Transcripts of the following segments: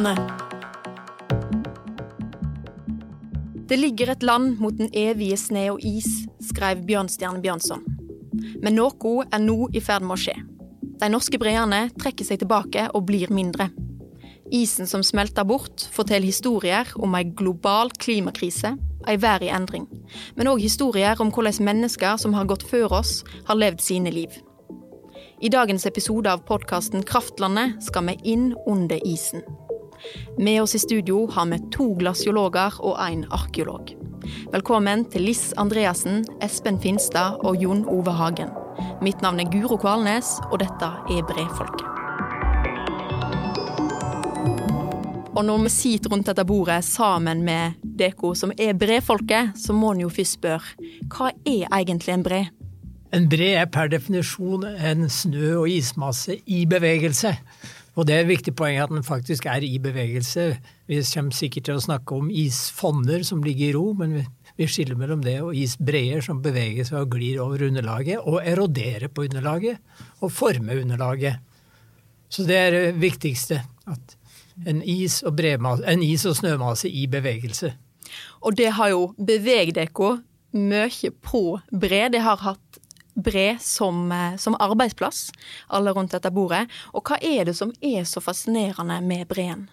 Kraftlandet. Det ligger et land mot den evige sne og is, skrev Bjørnstjerne Bjørnson. Men noe er nå i ferd med å skje. De norske breene trekker seg tilbake og blir mindre. Isen som smelter bort, forteller historier om ei global klimakrise, ei vær i endring. Men òg historier om hvordan mennesker som har gått før oss, har levd sine liv. I dagens episode av podkasten Kraftlandet skal vi inn under isen. Med oss i studio har vi to glasiologer og én arkeolog. Velkommen til Liss Andreassen, Espen Finstad og Jon Ove Hagen. Mitt navn er Guro Kvalnes, og dette er Brefolket. Og når vi sitter rundt dette bordet sammen med dere som er brefolket, så må en jo først spørre hva er egentlig en bre? En bre er per definisjon en snø- og ismasse i bevegelse. Og det er et viktig poeng at den faktisk er i bevegelse. Vi kommer sikkert til å snakke om isfonner som ligger i ro, men vi skiller mellom det og isbreer som beveger seg og glir over underlaget, og eroderer på underlaget og former underlaget. Så det er det viktigste. At en is og, en is og snømasse i bevegelse. Og det har jo beveget dere mye på bre. Det har hatt bre som, eh, som, arbeidsplass, alle rundt dette bordet. Og hva er det som er så fascinerende med breen?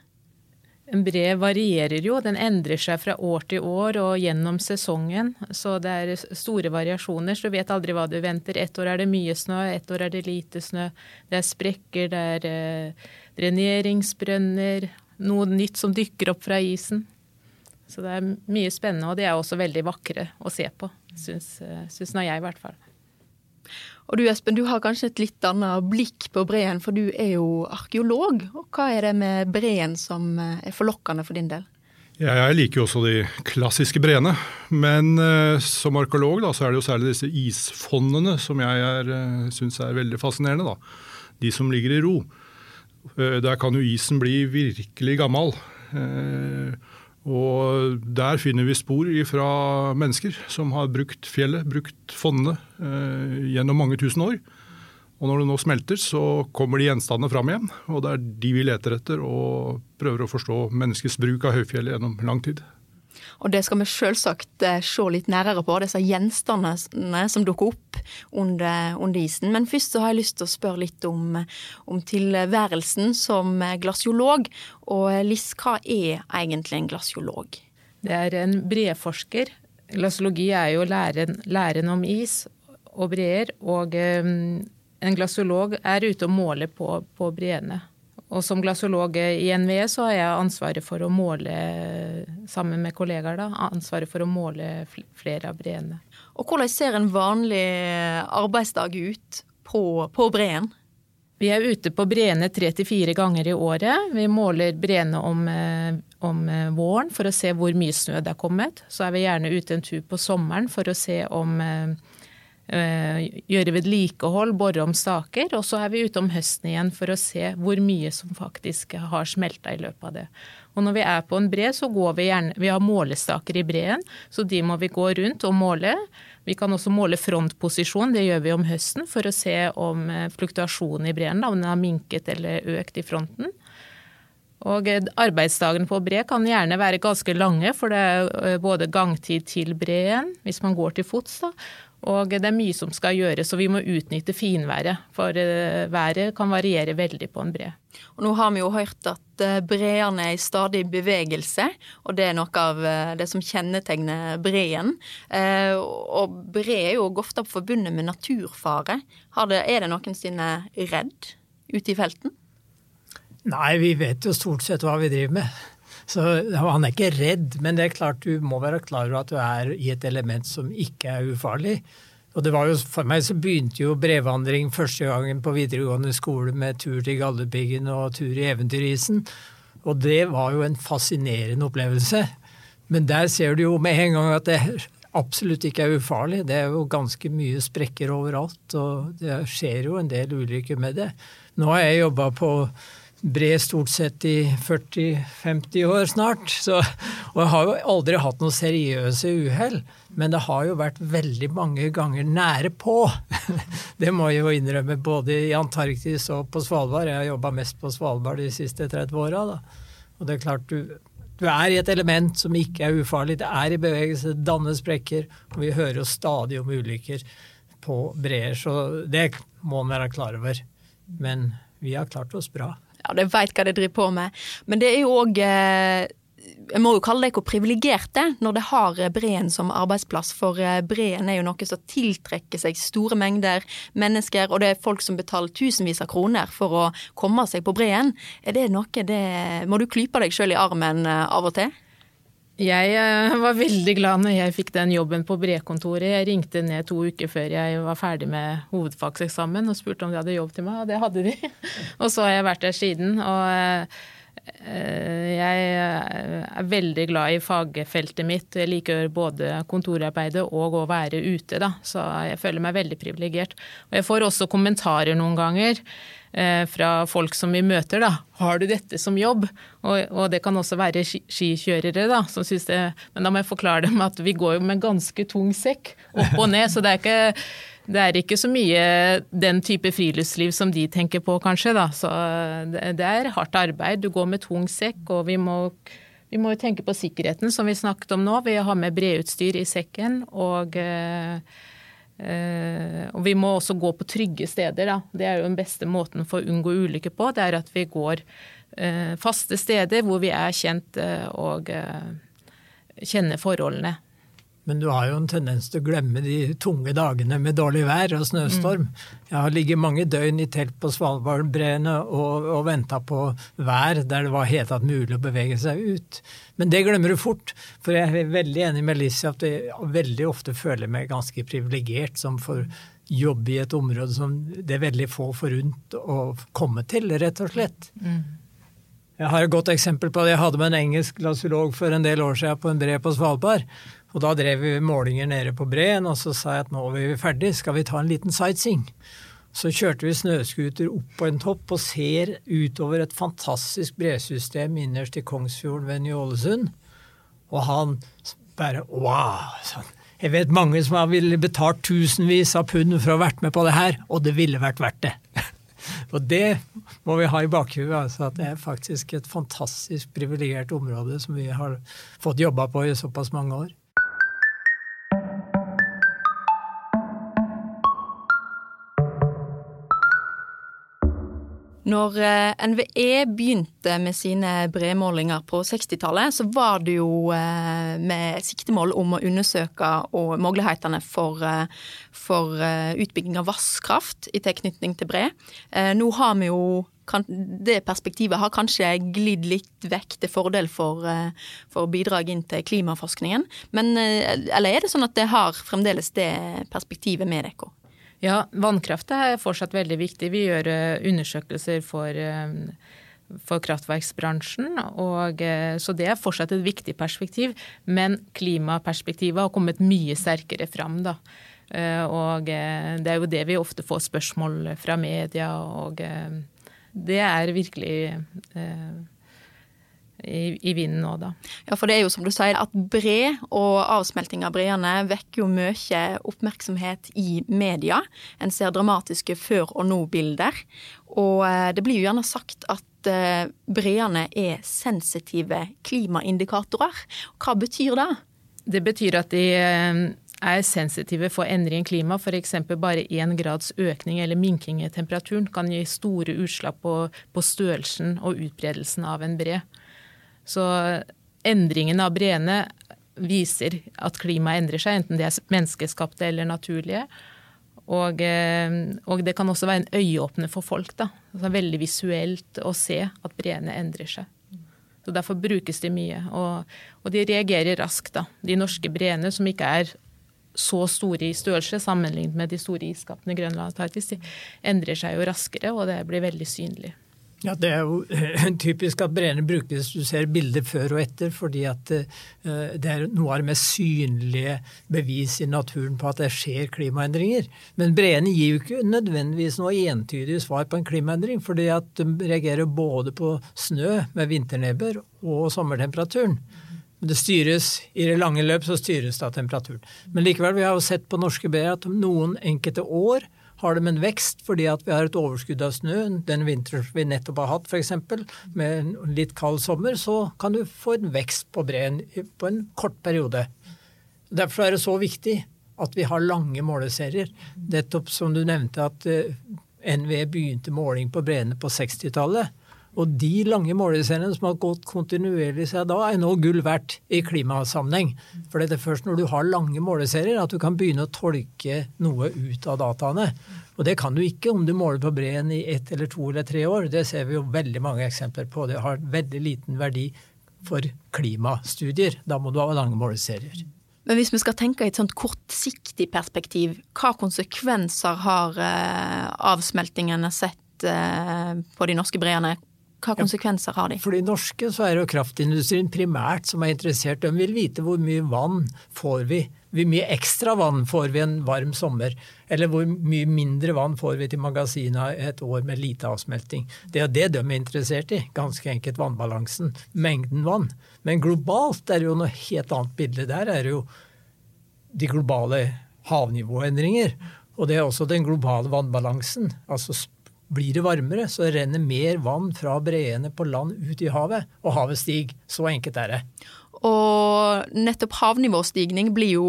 En bre varierer jo, den endrer seg fra år til år og gjennom sesongen. Så det er store variasjoner, så du vet aldri hva du venter. Ett år er det mye snø, ett år er det lite snø. Det er sprekker, det er eh, dreneringsbrønner, noe nytt som dykker opp fra isen. Så det er mye spennende, og de er også veldig vakre å se på, syns, eh, nå jeg i hvert fall. Og du Espen, du har kanskje et litt annet blikk på breen, for du er jo arkeolog. Og hva er det med breen som eh, er forlokkende for din del? Ja, jeg liker jo også de klassiske breene, men uh, som arkeolog da, så er det jo særlig disse isfondene som jeg uh, syns er veldig fascinerende. da. De som ligger i ro. Uh, der kan jo isen bli virkelig gammel. Uh, og der finner vi spor fra mennesker som har brukt fjellet, brukt fondene, eh, gjennom mange tusen år. Og når det nå smelter, så kommer de gjenstandene fram igjen. Og det er de vi leter etter og prøver å forstå menneskets bruk av høyfjellet gjennom lang tid. Og det skal vi selvsagt eh, se litt nærere på, disse gjenstandene som dukker opp under, under, isen. Men først så har jeg lyst til å spørre litt om, om tilværelsen som glasiolog. Og Liss, hva er egentlig en glasiolog? Det er en breforsker. Glasiologi er jo læren, læren om is og breer. Og um, en glasiolog er ute og måler på, på breene. Og som glasolog i NVE så har jeg ansvaret for å måle, sammen med kollegaer, da, ansvaret for å måle flere av breene. Og hvordan ser en vanlig arbeidsdag ut på, på breen? Vi er ute på breene tre til fire ganger i året. Vi måler breene om, eh, om, eh, våren for å se hvor mye snø det er kommet. Så er vi gjerne ute en tur på sommeren for å se om eh, Eh, gjøre vedlikehold, bore om staker. Og så er vi ute om høsten igjen for å se hvor mye som faktisk har smelta i løpet av det. Og når vi er på en bre, så går vi gjerne Vi har målestaker i breen, så de må vi gå rundt og måle. Vi kan også måle frontposisjon, det gjør vi om høsten, for å se om eh, fluktuasjonen i breen, om den har minket eller økt i fronten. Og eh, arbeidsdagene på bre kan gjerne være ganske lange, for det er både gangtid til breen, hvis man går til fots, da, og det er mye som skal gjøres, og vi må utnytte finværet. For eh, været kan variere veldig på en bre. Og nå har vi jo hørt at eh, breene er i stadig bevegelse, og det er noe av eh, det som kjennetegner breen. Og bre er jo ofte forbundet med naturfare. Er det noensinne redd ute i felten? Nei, vi vet jo stort sett hva vi driver med. Så han er ikke redd, men det er klart du må være klar over at du er i et element som ikke er ufarlig. Og det var jo, For meg så begynte jo brevandring første gangen på videregående skole med tur til Galdhøpiggen og tur i Eventyrisen. Og det var jo en fascinerende opplevelse. Men der ser du jo med en gang at det absolutt ikke er ufarlig. Det er jo ganske mye sprekker overalt, og det skjer jo en del ulykker med det. Nå har jeg jobba på bred stort sett i 40-50 år snart. Så, og jeg har jo aldri hatt noen seriøse uhell. Men det har jo vært veldig mange ganger nære på. Det må jeg jo innrømme, både i Antarktis og på Svalbard. Jeg har jobba mest på Svalbard de siste 30 åra. Og det er klart, du, du, er i et element som ikke er ufarlig. Det er i bevegelse, det danner sprekker. Og vi hører jo stadig om ulykker på breer, så det må en være klar over. Men vi har klart oss bra. Ja, de veit hva de driver på med. Men det er jo òg eh, jeg må jo kalle dere privilegerte når det har Breen som arbeidsplass, for eh, Breen er jo noe som tiltrekker seg store mengder mennesker, og det er folk som betaler tusenvis av kroner for å komme seg på Breen. Er det noe det Må du klype deg sjøl i armen eh, av og til? Jeg eh, var veldig glad når jeg fikk den jobben på brekontoret. Jeg ringte ned to uker før jeg var ferdig med hovedfagseksamen og spurte om de hadde jobb til meg, og det hadde de. Og så har jeg vært der siden. og Eh, jeg er veldig glad i fagfeltet mitt. Jeg liker både kontorarbeidet og å være ute, da. Så jeg føler meg veldig privilegert. Og jeg får også kommentarer noen ganger eh, fra folk som vi møter, da. Har du dette som jobb? Og, og det kan også være skikjørere, da, som syns det Men da må jeg forklare dem at vi går jo med ganske tung sekk opp og ned, så det er ikke det er ikke så mye den type friluftsliv som de tenker på, kanskje. Da. Så det er hardt arbeid. Du går med tung sekk, og vi må, vi må tenke på sikkerheten, som vi snakket om nå. Vi har med bredutstyr i sekken. Og, eh, og, vi må også gå på trygge steder. Da. Det er jo den beste måten for å unngå ulykker på. Det er at vi går eh, faste steder hvor vi er kjent eh, og kjenner forholdene. Men du har jo en tendens til å glemme de tunge dagene med dårlig vær og snøstorm. Mm. Jeg har ligget mange døgn i telt på Svalbardbreene og, og venta på vær der det var helt tatt mulig å bevege seg ut. Men det glemmer du fort. For jeg er veldig enig med Lizzie at jeg veldig ofte føler meg ganske privilegert som får jobbe i et område som det er veldig få forunt å komme til, rett og slett. Mm. Jeg har et godt eksempel på det. Jeg hadde med en engelsk glasulog for en del år siden på en bre på Svalbard. Og da drev vi målinger nede på breen, og så sa jeg at nå er vi ferdig, skal vi ta en liten sightseeing? Så kjørte vi snøscooter opp på en topp og ser utover et fantastisk bresystem innerst i Kongsfjorden ved Ny-Ålesund. Og han bare wow! Sånn. Jeg vet mange som har ville betalt tusenvis av pund for å ha vært med på det her, og det ville vært verdt det. Og det må vi ha i bakhuet, altså at det er faktisk et fantastisk privilegert område som vi har fått jobba på i såpass mange år. Når eh, NVE begynte med sine bremålinger på 60-tallet, så var det jo eh, med siktemål om å undersøke mulighetene for, eh, for utbygging av vasskraft i tilknytning til bre. Nå har vi jo det perspektivet har kanskje glidd litt vekk til fordel for, for bidrag inn til klimaforskningen. Men, eller er det sånn at det har fremdeles det perspektivet med dere? Ja, vannkraft er fortsatt veldig viktig. Vi gjør eh, undersøkelser for, eh, for kraftverksbransjen, og, eh, så det er fortsatt et viktig perspektiv. Men klimaperspektivet har kommet mye sterkere fram, da. Og det er jo det vi ofte får spørsmål fra media, og det er virkelig i, i, vinden nå, da. Ja, for det er jo som du sier, at bre og avsmelting av breene vekker jo mye oppmerksomhet i media. En ser dramatiske før og nå-bilder. Og eh, det blir jo gjerne sagt at eh, breene er sensitive klimaindikatorer. Hva betyr det? Det betyr at de eh, er sensitive for endring i klima. F.eks. bare én grads økning eller minking i temperaturen kan gi store utslag på, på størrelsen og utbredelsen av en bre. Så endringen av breene viser at klimaet endrer seg, enten det er menneskeskapte eller naturlige. Og, eh, og, det kan også være en øyeåpner for folk. da. Altså veldig visuelt å se at breene endrer seg. Så Derfor brukes de mye. Og, og de reagerer raskt. da. De norske breene, som ikke er så store i størrelse sammenlignet med de store iskappene Grønland og Antarktis, de endrer seg jo raskere, og det blir veldig synlig. Ja, Det er jo typisk at breene brukes, du ser bilder før og etter, fordi at eh, det er noe av det mest synlige bevis i naturen på at det skjer klimaendringer. Men breene gir jo ikke nødvendigvis noe entydig svar på en klimaendring, fordi at de reagerer både på snø med vinternebber og sommertemperaturen. Det styres, I det lange løp så styres av temperaturen. Men likevel, vi har jo sett på norske breer at noen enkelte år har de en vekst fordi at vi har et overskudd av snø. Den vinteren vi nettopp har hatt, f.eks., med en litt kald sommer, så kan du få en vekst på breen på en kort periode. Derfor er det så viktig at vi har lange måleserier. Nettopp som du nevnte at eh, NVE begynte måling på breene på 60-tallet. Og de lange måleseriene som har gått kontinuerlig siden da, er nå gull verdt i klimasammenheng. For det er først når du har lange måleserier at du kan begynne å tolke noe ut av dataene. Og det kan du ikke om du måler på breen i ett eller to eller tre år. Det ser vi jo veldig mange eksempler på. Det har veldig liten verdi for klimastudier. Da må du ha lange måleserier. Men hvis vi skal tenke i et sånt kortsiktig perspektiv, hva konsekvenser har eh, avsmeltingene sett eh, på de norske breene hva konsekvenser har de? For de norske så er det jo kraftindustrien primært som er interessert. De vil vite hvor mye vann får vi. Hvor mye ekstra vann får vi en varm sommer? Eller hvor mye mindre vann får vi til magasina et år med lite avsmelting? Det er det de er interessert i. Ganske enkelt vannbalansen. Mengden vann. Men globalt er det jo noe helt annet bilde. Der er det jo de globale havnivåendringer. Og det er også den globale vannbalansen. Altså blir det varmere, så renner mer vann fra breene på land ut i havet, og havet stiger. Så enkelt er det. Og nettopp havnivåstigning blir jo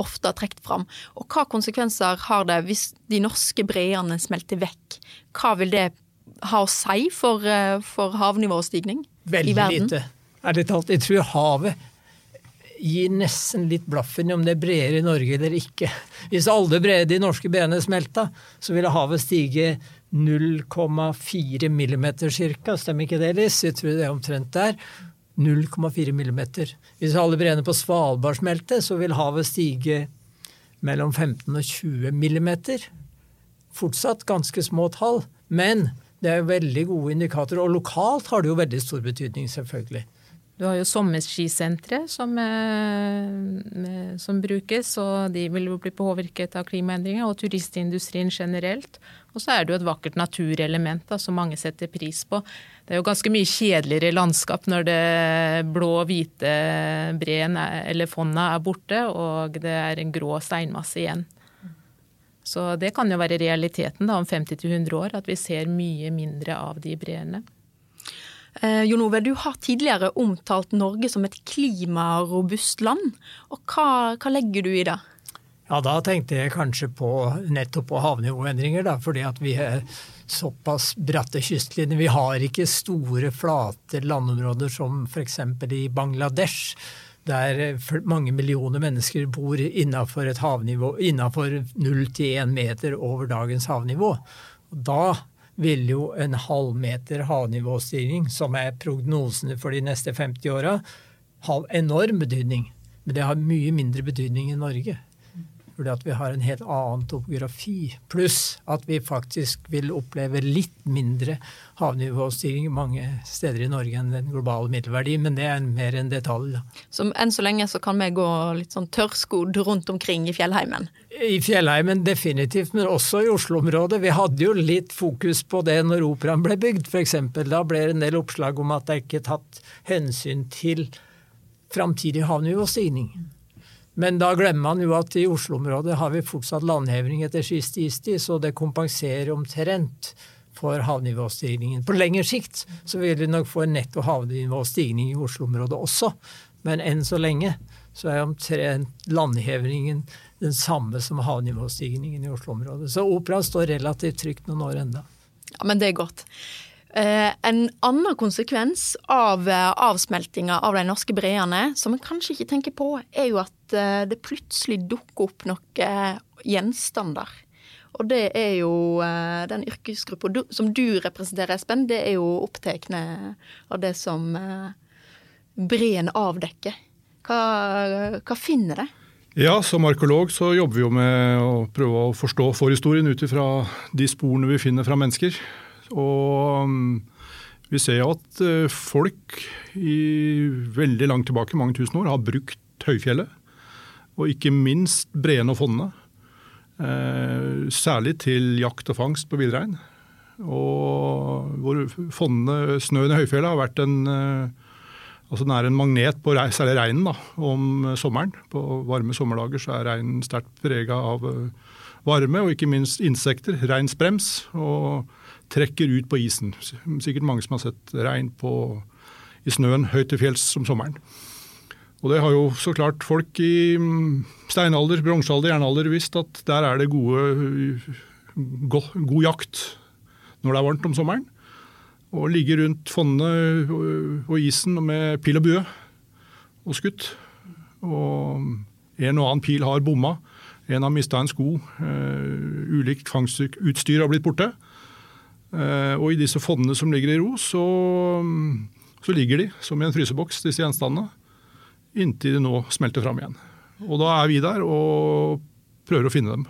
ofte trukket fram. Og hva konsekvenser har det hvis de norske breene smelter vekk? Hva vil det ha å si for, eh, for havnivåstigning Veldig i verden? Veldig lite. Ærlig talt, jeg tror havet gir nesten litt blaffen i om det er bredere i Norge eller ikke. Hvis alle breer de norske breene smelta, så ville havet stige 0,4 millimeter ca. Stemmer ikke det, Liss? Jeg tror det er omtrent der. 0,4 millimeter. Hvis alle breene på Svalbard smelter, så vil havet stige mellom 15 og 20 millimeter. Fortsatt ganske små tall, men det er veldig gode indikatorer. Og lokalt har det jo veldig stor betydning, selvfølgelig. Du har jo sommerskisentre som, eh, som, brukes, og de vil jo bli påvirket av klimaendringer. Og turistindustrien generelt. Og så er det jo et vakkert naturelement da, som mange setter pris på. Det er jo ganske mye kjedeligere landskap når det blå-hvite breen eller fonna er borte, og det er en grå steinmasse igjen. Så det kan jo være realiteten da, om 50-100 år, at vi ser mye mindre av de breene. Eh, Jon Ove, du har tidligere omtalt Norge som et klimarobust land. Og hva, hva, legger du i det? Ja, Da tenkte jeg kanskje på nettopp på havnivåendringer. Da, fordi at vi er såpass bratte kystlinjer. Vi har ikke store, flate landområder som f.eks. i Bangladesh. Der mange millioner mennesker bor innenfor et havnivå innenfor 0 til 1 meter over dagens havnivå. Da vil jo en halvmeter havnivåstigning, som er prognosene for de neste 50 åra, ha enorm betydning. Men det har mye mindre betydning i Norge fordi at vi har en helt annen topografi. Pluss at vi faktisk vil oppleve litt mindre havnivåstigning mange steder i Norge enn den globale middelverdi, men det er mer en detalj. Så enn så lenge så kan vi gå litt sånn tørrskodd rundt omkring i fjellheimen? I fjellheimen definitivt, men også i Oslo-området. Vi hadde jo litt fokus på det når operaen ble bygd, f.eks. Da ble det en del oppslag om at det ikke er tatt hensyn til framtidig havnivåstigning. Men da glemmer man jo at i Oslo-området har vi fortsatt landheving etter siste istid, så det kompenserer omtrent for havnivåstigningen. På lengre sikt så vil vi nok få en netto havnivåstigning i Oslo-området også, men enn så lenge så er omtrent landhevingen den samme som havnivåstigningen i Oslo-området. Så operaen står relativt trygt noen år enda. Ja, Men det er godt. Eh, en annen konsekvens av eh, avsmeltinga av de norske breene, som en kanskje ikke tenker på, er jo at eh, det plutselig dukker opp noen gjenstander. Og det er jo den yrkesgruppa som du representerer, Espen, det er jo opptatt av det som breen avdekker. Hva, hva finner det? Ja, som arkeolog så jobber vi jo med å prøve å forstå forhistorien ut ifra de sporene vi finner fra mennesker. Og mm, Vi ser at eh, folk i veldig langt tilbake, mange tusen år, har brukt høyfjellet. Og ikke minst breene og fonnene. Eh, særlig til jakt og fangst på villrein. Og hvor fonnene, snøen i høyfjellet, har vært en eh, Altså Den er en magnet på særlig reinen da, om sommeren. På varme sommerdager så er reinen sterkt prega av varme, og ikke minst insekter. Reinsbrems. Og trekker ut på isen. Sikkert mange som har sett rein på, i snøen høyt til fjells om sommeren. Og det har jo så klart folk i mm, steinalder, bronsealder, jernalder visst at der er det gode, god, god jakt når det er varmt om sommeren. Og ligge rundt fonnene og isen med pil og bue og skutt. Og en og annen pil har bomma. En har mista en sko. Uh, ulikt fangstutstyr har blitt borte. Eh, og i disse fondene som ligger i ro, så, så ligger de som i en fryseboks, disse gjenstandene, inntil de nå smelter fram igjen. Og da er vi der og prøver å finne dem,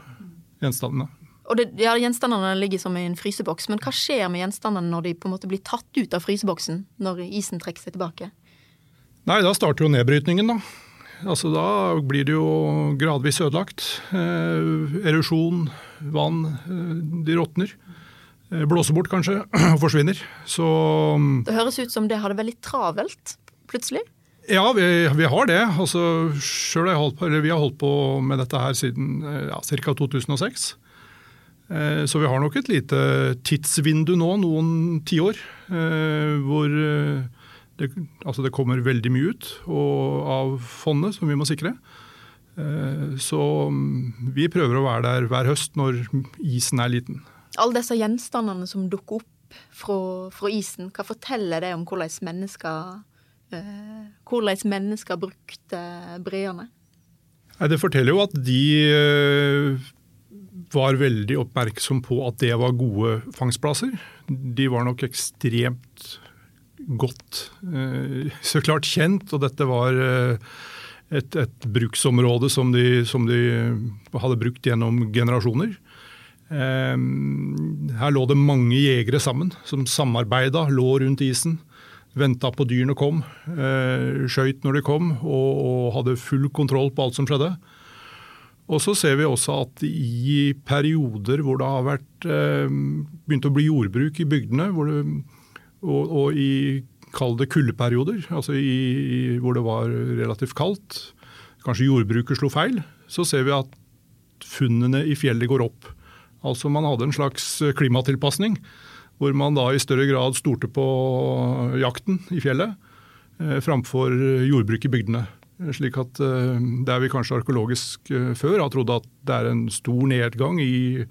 gjenstandene. Og det, ja, Gjenstandene ligger som i en fryseboks, men hva skjer med gjenstandene når de på en måte blir tatt ut av fryseboksen, når isen trekker seg tilbake? Nei, da starter jo nedbrytningen, da. Altså Da blir det jo gradvis ødelagt. Eh, erosjon, vann, eh, de råtner. Eh, blåser bort, kanskje, og forsvinner. Så mm, Det høres ut som det hadde veldig travelt, plutselig? Ja, vi, vi har det. Altså, selv har på, vi har holdt på med dette her siden eh, ja, ca. 2006. Eh, så vi har nok et lite tidsvindu nå, noen tiår, hvor det, altså det kommer veldig mye ut av fondet som vi må sikre. Så mm, vi prøver å være der hver høst når isen er liten alle disse gjenstandene som dukker opp fra, fra isen, hva forteller det om hvordan mennesker, eh, hvordan mennesker brukte breene? Det forteller jo at de eh, var veldig oppmerksom på at det var gode fangstplasser. De var nok ekstremt godt eh, så klart kjent, og dette var eh, et, et bruksområde som de, som de, hadde brukt gjennom generasjoner. Ehm, her lå det mange jegere sammen, som samarbeida, lå rundt isen. Venta på dyrene kom, eh, skøyt når de kom og, hadde full kontroll på alt som skjedde. Og så ser vi også at i perioder hvor det har vært ehm, begynt å bli jordbruk i bygdene, det, og, og, i kall det kuldeperioder, altså i, hvor det var relativt kaldt, kanskje jordbruket slo feil, så ser vi at funnene i fjellet går opp. Altså Man hadde en slags klimatilpasning, hvor man da i større grad stolte på jakten i fjellet eh, framfor jordbruk i bygdene. Slik at eh, Der vi kanskje arkeologisk eh, før har trodd at det er en stor nedgang i,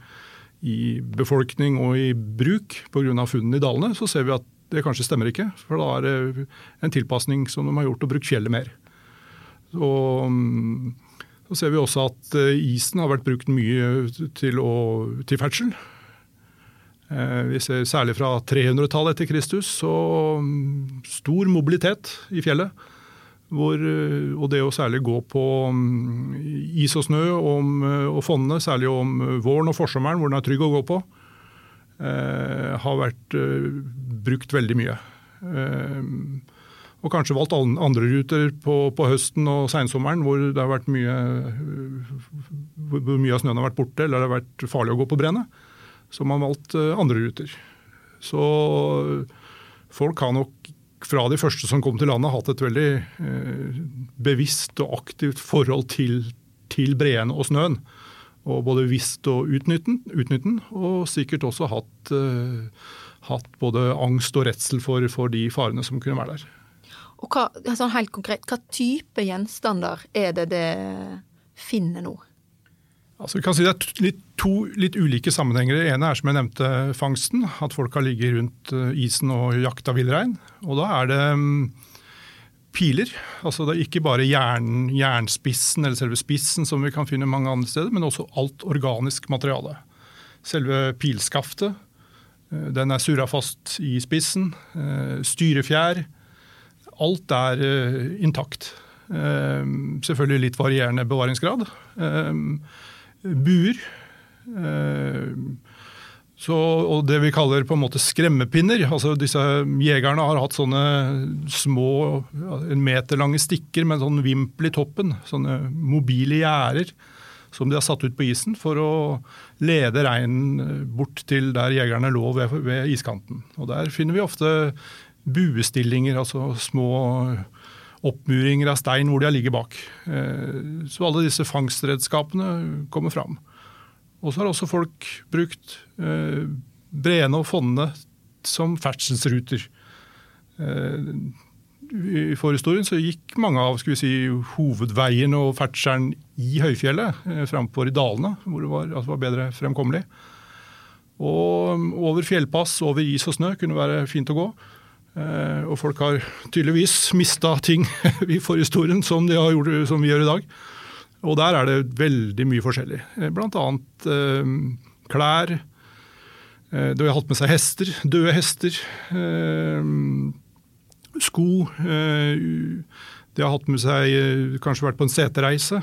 i befolkning og i bruk pga. funnene i dalene, så ser vi at det kanskje stemmer ikke. For da er det en tilpasning som de har gjort, og brukt fjellet mer. Mm, så ser vi også at eh, isen har vært brukt mye til, å, til ferdsel. Eh, vi ser særlig fra 300-tallet etter Kristus så mm, stor mobilitet i fjellet. Hvor, eh, og det å særlig gå på mm, is og snø om, og fonnene, særlig om våren og forsommeren hvor den er trygg å gå på, har vært brukt veldig mye. Og kanskje valgt andre ruter på, på høsten og seinsommeren hvor det har vært mye, hvor mye av snøen har vært borte eller det har vært farlig å gå på brennet. Så man valgt eh, andre ruter. Så folk har nok fra de første som kom til landet, hatt et veldig eh, bevisst og aktivt forhold til, til breene og snøen. Og både visst og utnytten, den, og sikkert også hatt, eh, hatt både angst og redsel for, for de farene som kunne være der. Og hva, sånn helt konkret, hva type gjenstander er det det finner nå? Altså, vi kan si Det er litt, to litt ulike sammenhenger. Det ene er som jeg nevnte fangsten. At folk har ligget rundt eh, isen og jakta villrein. Og da er det um, piler. Altså det er ikke bare jern, jernspissen eller selve spissen som vi kan finne mange andre steder, men også alt organisk materiale. Selve pilskaftet, eh, den er surra fast i spissen. Eh, styrefjær alt er uh, intakt. Uh, selvfølgelig litt varierende bevaringsgrad. Uh, buer. Så, og det vi kaller på en måte skremmepinner. altså disse Jegerne har hatt sånne små, en meter lange stikker med en sånn vimpel i toppen. Sånne mobile gjerder som de har satt ut på isen for å lede reinen bort til der jegerne lå ved, ved iskanten. Og Der finner vi ofte buestillinger, altså små oppmuringer av stein hvor de har ligget bak. Eh, så alle disse fangstredskapene kommer fram. Og så har også folk brukt eh, breene og fonnene som ferdselsruter. Eh, I forhistorien så gikk mange av skal vi si, hovedveien og ferdselen i høyfjellet, framfor i dalene, hvor det var, altså var bedre fremkommelig. Og over fjellpass, over is og snø kunne være fint å gå. Eh, og folk har tydeligvis mista ting i forhistorien som, de har gjort, som vi gjør i dag. Og der er det veldig mye forskjellig. Eh, blant annet eh, klær. Eh, de har hatt med seg hester. Døde hester. Eh, sko. Eh, de har hatt med seg kanskje vært på en setereise.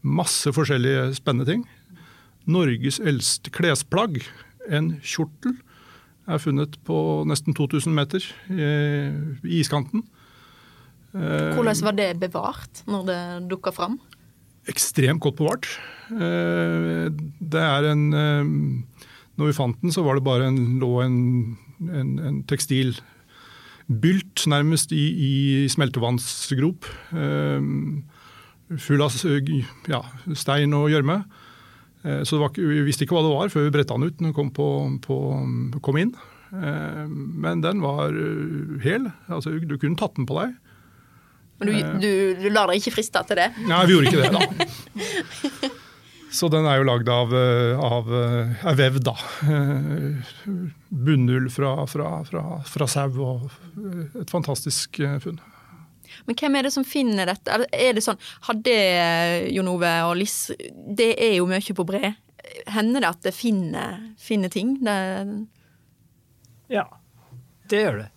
masse forskjellige spennende ting. Norges eldste klesplagg, en kjortel, er funnet på nesten 2000 meter i iskanten. Eh, Hvordan var det bevart når det dukka fram? Ekstremt godt bevart. Eh, det er en eh, Når vi fant den, så var det bare en, lå en, en, en tekstilbylt nærmest i, i smeltevannsgrop. Full av ja, stein og gjørme. Så var, vi visste ikke hva det var før vi bretta den ut når den kom, på, på, kom inn. Men den var hel. Altså, du kunne tatt den på deg. Men du, du, du lar deg ikke friste til det? Nei, vi gjorde ikke det, da. Så den er jo lagd av, eh, av, er eh, vev, da. Eh, bunnull fra, fra, fra, fra sau og et fantastisk funn. Men hvem er det som finner dette? Er det sånn, Hadde Jon Ove og Liss Det er jo mye på bre. Hender det at det finner, finner ting? Det... Ja, det gjør det.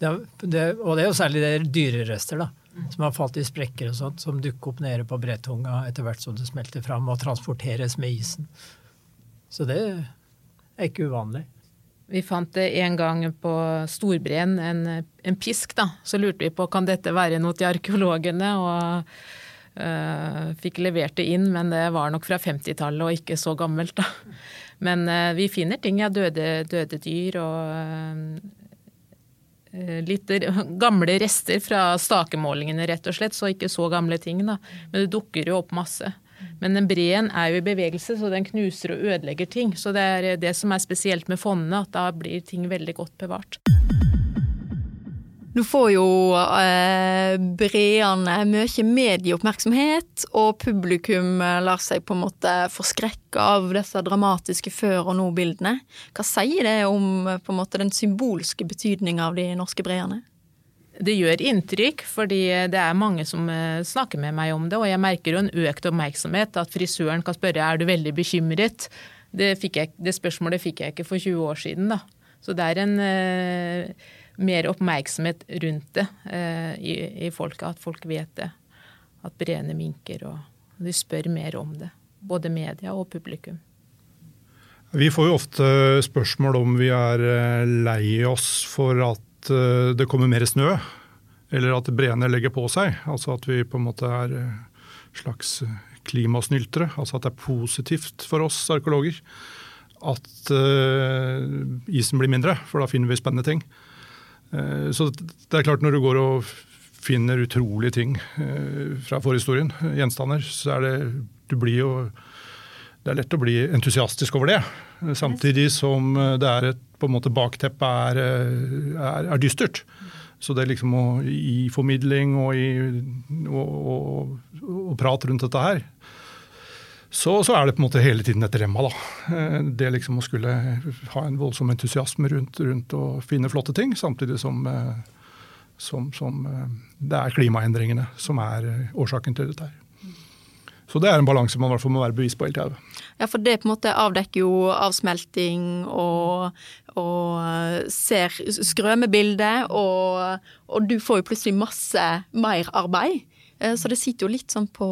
det, det og det er jo særlig det dyrerester, da som har falt i sprekker og sånt, som dukker opp nede på brettunga etter hvert som det smelter fram og transporteres med isen. Så det er ikke uvanlig. Vi fant det en gang på Storbreen, en, en, pisk. da. Så lurte vi på kan dette være noe til arkeologene. og uh, Fikk levert det inn, men det var nok fra 50-tallet og ikke så gammelt. da. Men uh, vi finner ting, ja. Døde, døde dyr og uh, litt gamle rester fra stakemålingene, rett og slett. Så ikke så gamle ting, da. Men det dukker jo opp masse. Men den breen er jo i bevegelse, så den knuser og ødelegger ting. Så det er det som er spesielt med fondene, at da blir ting veldig godt bevart. Nå får jo eh, breene mye medieoppmerksomhet, og publikum eh, lar seg på en måte forskrekke av disse dramatiske før- og nå-bildene. Hva sier det om en måte, den symbolske betydninga av de norske breene? Det gjør inntrykk, fordi det er mange som eh, snakker med meg om det. Og jeg merker jo en økt oppmerksomhet, at frisøren kan spørre er du veldig bekymret. Det, jeg, det spørsmålet fikk jeg ikke for 20 år siden. da. Så det er en eh, mer oppmerksomhet rundt det eh, i, i folket. At folk vet det. At breene minker, og de spør mer om det. Både media og publikum. Vi får jo ofte spørsmål om vi er eh, lei oss for at eh, det kommer mer snø. Eller at breene legger på seg. Altså at vi på en måte er eh, slags klimasnyltere. Altså at det er positivt for oss arkeologer at isen blir mindre, for da finner vi spennende ting. Eh, så det er klart når du går og finner utrolige ting eh, fra forhistorien, gjenstander, så er det Du blir jo Det er lett å bli entusiastisk over det. Samtidig som det er et på en måte bakteppet er, er, er dystert. Så det liksom å, i formidling og, i, og, og, rundt dette her, så, så, er det på en måte hele tiden et remma. da. Eh, det liksom å skulle ha en voldsom entusiasme rundt, rundt å finne flotte ting, samtidig som, eh, som, som, eh, det er klimaendringene som er årsaken til dette. her. Så det er en balanse man i hvert fall må være bevisst på hele tida. Ja, for det på en måte avdekker jo avsmelting og, og ser skrømebildet, og, og du får jo plutselig masse mer arbeid. Så det sitter jo litt sånn på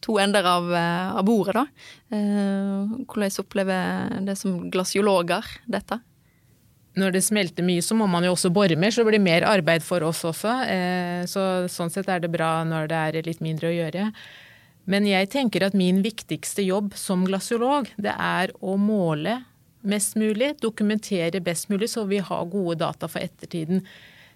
to ender av, av bordet, da. Hvordan opplever det som glasiologer dette? Når det smelter mye, så må man jo også bore mer, så det blir mer arbeid for oss også. Så sånn sett er det bra når det er litt mindre å gjøre. Men jeg tenker at min viktigste jobb som glasiolog, det er å måle mest mulig, dokumentere best mulig, så vi har gode data for ettertiden.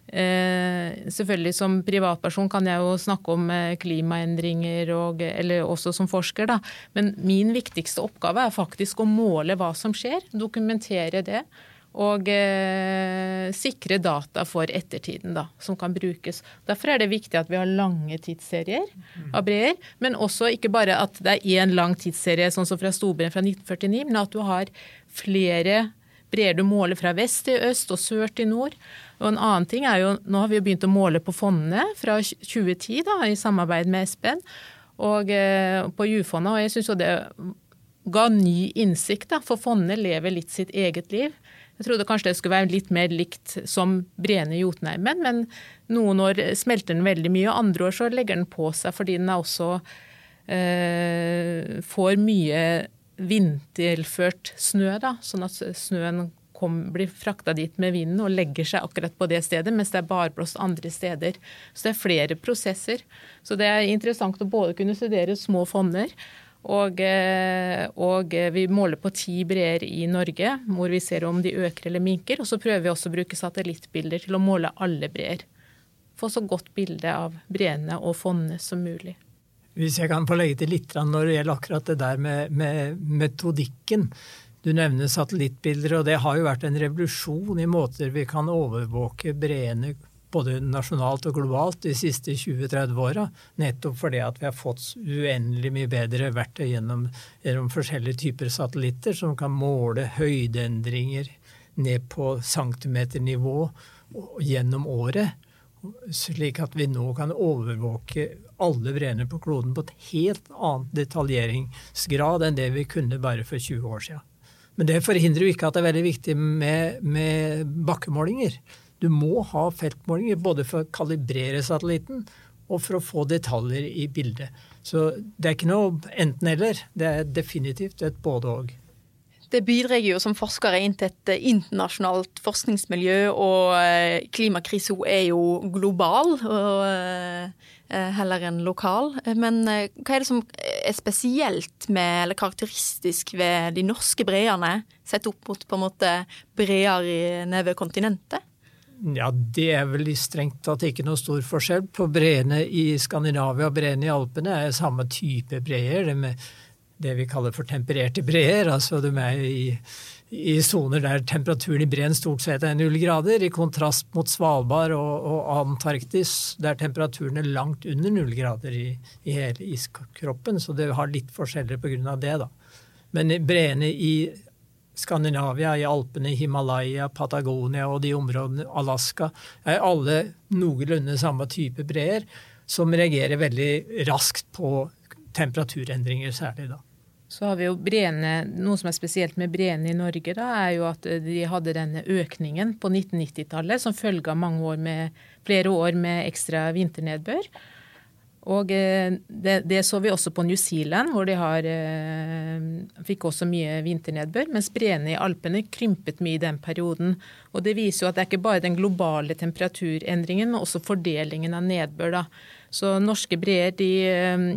Eh, selvfølgelig Som privatperson kan jeg jo snakke om eh, klimaendringer, og, eller også som forsker, da. Men min viktigste oppgave er faktisk å måle hva som skjer, dokumentere det. Og eh, sikre data for ettertiden, da, som kan brukes. Derfor er det viktig at vi har lange tidsserier av breer. Men også ikke bare at det er én lang tidsserie, sånn som fra Storbreien fra 1949, men at du har flere breer du måler fra vest til øst og sør til nord. Og en annen ting er jo, Nå har vi jo begynt å måle på fondene fra 2010 da, i samarbeid med Espen og eh, på Jufondet. Og jeg syns jo det ga ny innsikt, da, for fondene lever litt sitt eget liv. Jeg trodde kanskje det skulle være litt mer likt som Brene Jotunheimen, men noen år smelter den veldig mye, og andre år så legger den på seg fordi den også eh, får mye vinterført snø, da, sånn at snøen kom, blir frakta dit med vinden og legger seg akkurat på det stedet, mens det er barblåst andre steder. Så det er flere prosesser. Så det er interessant å både kunne studere små fonner, og, eh, og vi måler på ti breer i Norge, hvor vi ser om de øker eller minker. Og så prøver vi også å bruke satellittbilder til å måle alle breer. Få så godt bilde av breene og fondene som mulig. Hvis jeg kan få legge til litt når det gjelder akkurat det der med, med metodikken. Du nevner satellittbilder, og det har jo vært en revolusjon i måter vi kan overvåke breene både nasjonalt og globalt de siste 20-30 åra. Nettopp fordi at vi har fått uendelig mye bedre verktøy gjennom, gjennom, forskjellige typer satellitter som kan måle høydeendringer ned på centimeternivå gjennom året. Slik at vi nå kan overvåke alle breene på kloden på et helt annet detaljeringsgrad enn det vi kunne bare for 20 år siden. Men det forhindrer jo ikke at det er veldig viktig med, med bakkemålinger. Du må ha feltmålinger både for å kalibrere satellitten og for å få detaljer i bildet. Så det er ikke noe enten-eller. Det er definitivt et både-og. Det bidrar jo som forskere inn til et internasjonalt forskningsmiljø, og klimakrisen er jo global. eh, Eh, heller enn lokal. Eh, men eh, hva er det som er spesielt med, eller karakteristisk ved de norske breene, sett opp mot på en måte breer nede ved kontinentet? Ja, Det er vel strengt tatt ikke noe stor forskjell. På breene i Skandinavia og breene i Alpene er samme type breer. Det, med det vi kaller for tempererte breer. Altså de er i i soner der temperaturen i breen stort sett er null grader, i kontrast mot Svalbard og, og Antarktis, der temperaturen er langt under null grader i, i hele iskroppen. Så det har litt forskjeller pga. det. da. Men breene i Skandinavia, i Alpene, Himalaya, Patagonia og de områdene, Alaska, er alle noenlunde samme type breer, som reagerer veldig raskt på temperaturendringer, særlig da. Så har vi jo breene, Noe som er spesielt med breene i Norge, da, er jo at de hadde denne økningen på 1990-tallet som følge av mange år med, flere år med ekstra vinternedbør. Og eh, det, det, så vi også på New Zealand, hvor de har, eh, fikk også mye vinternedbør. Mens breene i Alpene krympet mye i den perioden. Og det viser jo at det er ikke bare den globale temperaturendringen, men også fordelingen av nedbør. Da. Så norske breer de eh,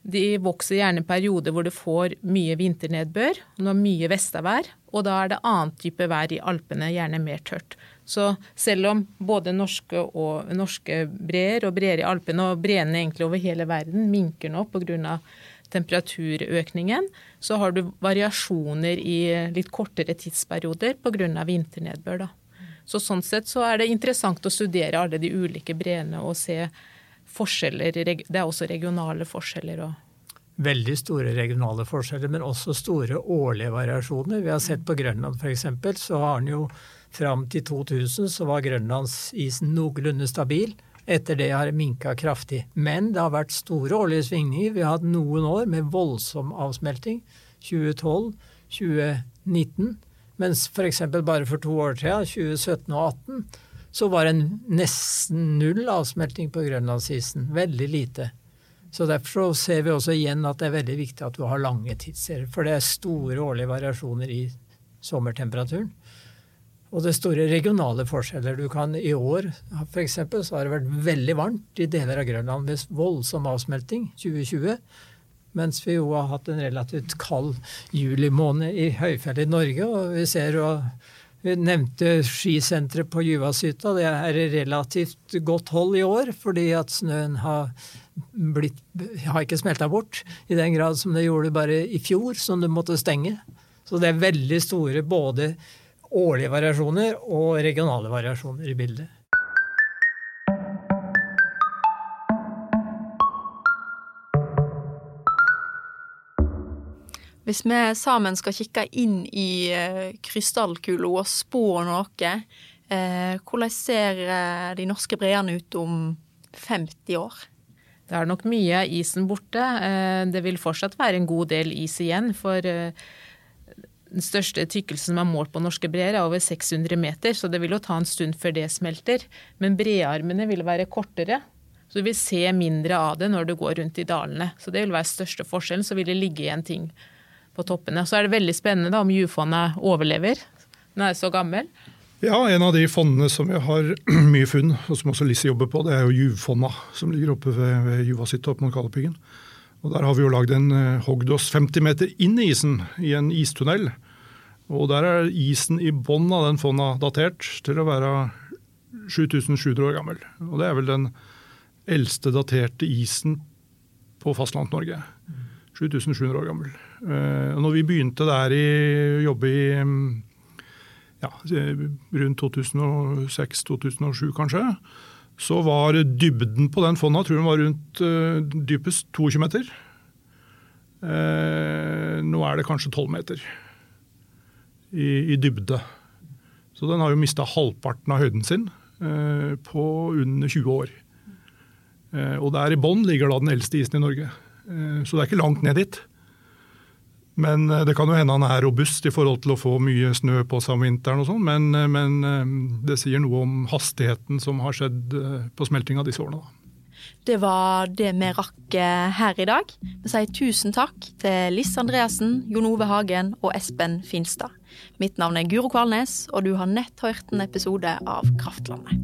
de vokser gjerne i perioder hvor du får mye vinternedbør, når mye vestavær, og da er det annen type vær i Alpene, gjerne mer tørt. Så selv om både norske, og, norske breer og breer i Alpene og breene egentlig over hele verden minker nå pga. temperaturøkningen, så har du variasjoner i litt kortere tidsperioder pga. vinternedbør. Da. Så sånn sett så er det interessant å studere alle de ulike breene og se forskjeller. Det er også regionale forskjeller. Veldig store regionale forskjeller, men også store årlige variasjoner. Vi har sett på Grønland f.eks. så har den jo fram til 2000 så var grønlandsisen noenlunde stabil. Etter det har det minka kraftig. Men det har vært store årlige svingninger. Vi har hatt noen år med voldsom avsmelting. 2012, 2019. Mens f.eks. bare for to år siden, 2017 og 2018, så var det nesten null avsmelting på grønlandsisen. Veldig lite. Så Derfor så ser vi også igjen at det er veldig viktig at du har lange tidsserier. For det er store årlige variasjoner i sommertemperaturen. Og det er store regionale forskjeller. Du kan I år for eksempel, så har det vært veldig varmt i deler av Grønland med voldsom avsmelting 2020. Mens vi jo har hatt en relativt kald juli måned i høyfjellet i Norge. Og vi ser jo vi nevnte skisenteret på Juvashytta. Det er relativt godt hold i år, fordi at snøen har, blitt, har ikke smelta bort i den grad som det gjorde bare i fjor, som det måtte stenge. Så det er veldig store både årlige variasjoner og regionale variasjoner i bildet. Hvis vi sammen skal kikke inn i uh, krystallkula og spå noe, uh, hvordan ser uh, de norske breene ut om 50 år? Det er nok mye av isen borte. Det vil fortsatt være en god del is igjen. For den største tykkelsen som er målt på norske breer, er over 600 meter, så det vil jo ta en stund før det smelter. Men brearmene vil være kortere. Så du vil se mindre av det når du går rundt i dalene. Så det vil være største forskjellen. Så vil det ligge igjen ting på toppene. Så er det veldig spennende da, om jufondet overlever. Den er så gammel. Ja, en av de fondene som jeg har mye funn, og som også Lise jobber på, det er jo Juvfonna, som ligger oppe ved, ved Juvashytta opp mot Galdhøpiggen. Og Der har vi jo lagd en uh, hogdås 50 meter inn i isen, i en istunnel. Og Der er isen i bånn av den fonna datert til å være 7700 år gammel. Og Det er vel den eldste daterte isen på fastlands-Norge. 7700 år gammel. Uh, og når vi begynte der i jobbe i ja, rundt 2006-2007 kanskje, så var dybden på den fonna tror jeg var rundt uh, dypest 22 meter. Uh, nå er det kanskje 12 meter i, i, dybde. Så den har jo mista halvparten av høyden sin på under 20 år. og der i bånn ligger da den eldste isen i Norge. Så det er ikke langt ned dit. Men det kan jo hende han er robust i forhold til å få mye snø på seg om vinteren. og sånn, men, men, det sier noe om hastigheten som har skjedd på smeltinga disse årene. Det var det vi rakk her i dag. Vi sier tusen takk til Liss Andreassen, Jon Ove Hagen og Espen Finstad. Mitt navn er Guro Kvalnes, og du har nett hørt en episode av Kraftlandet.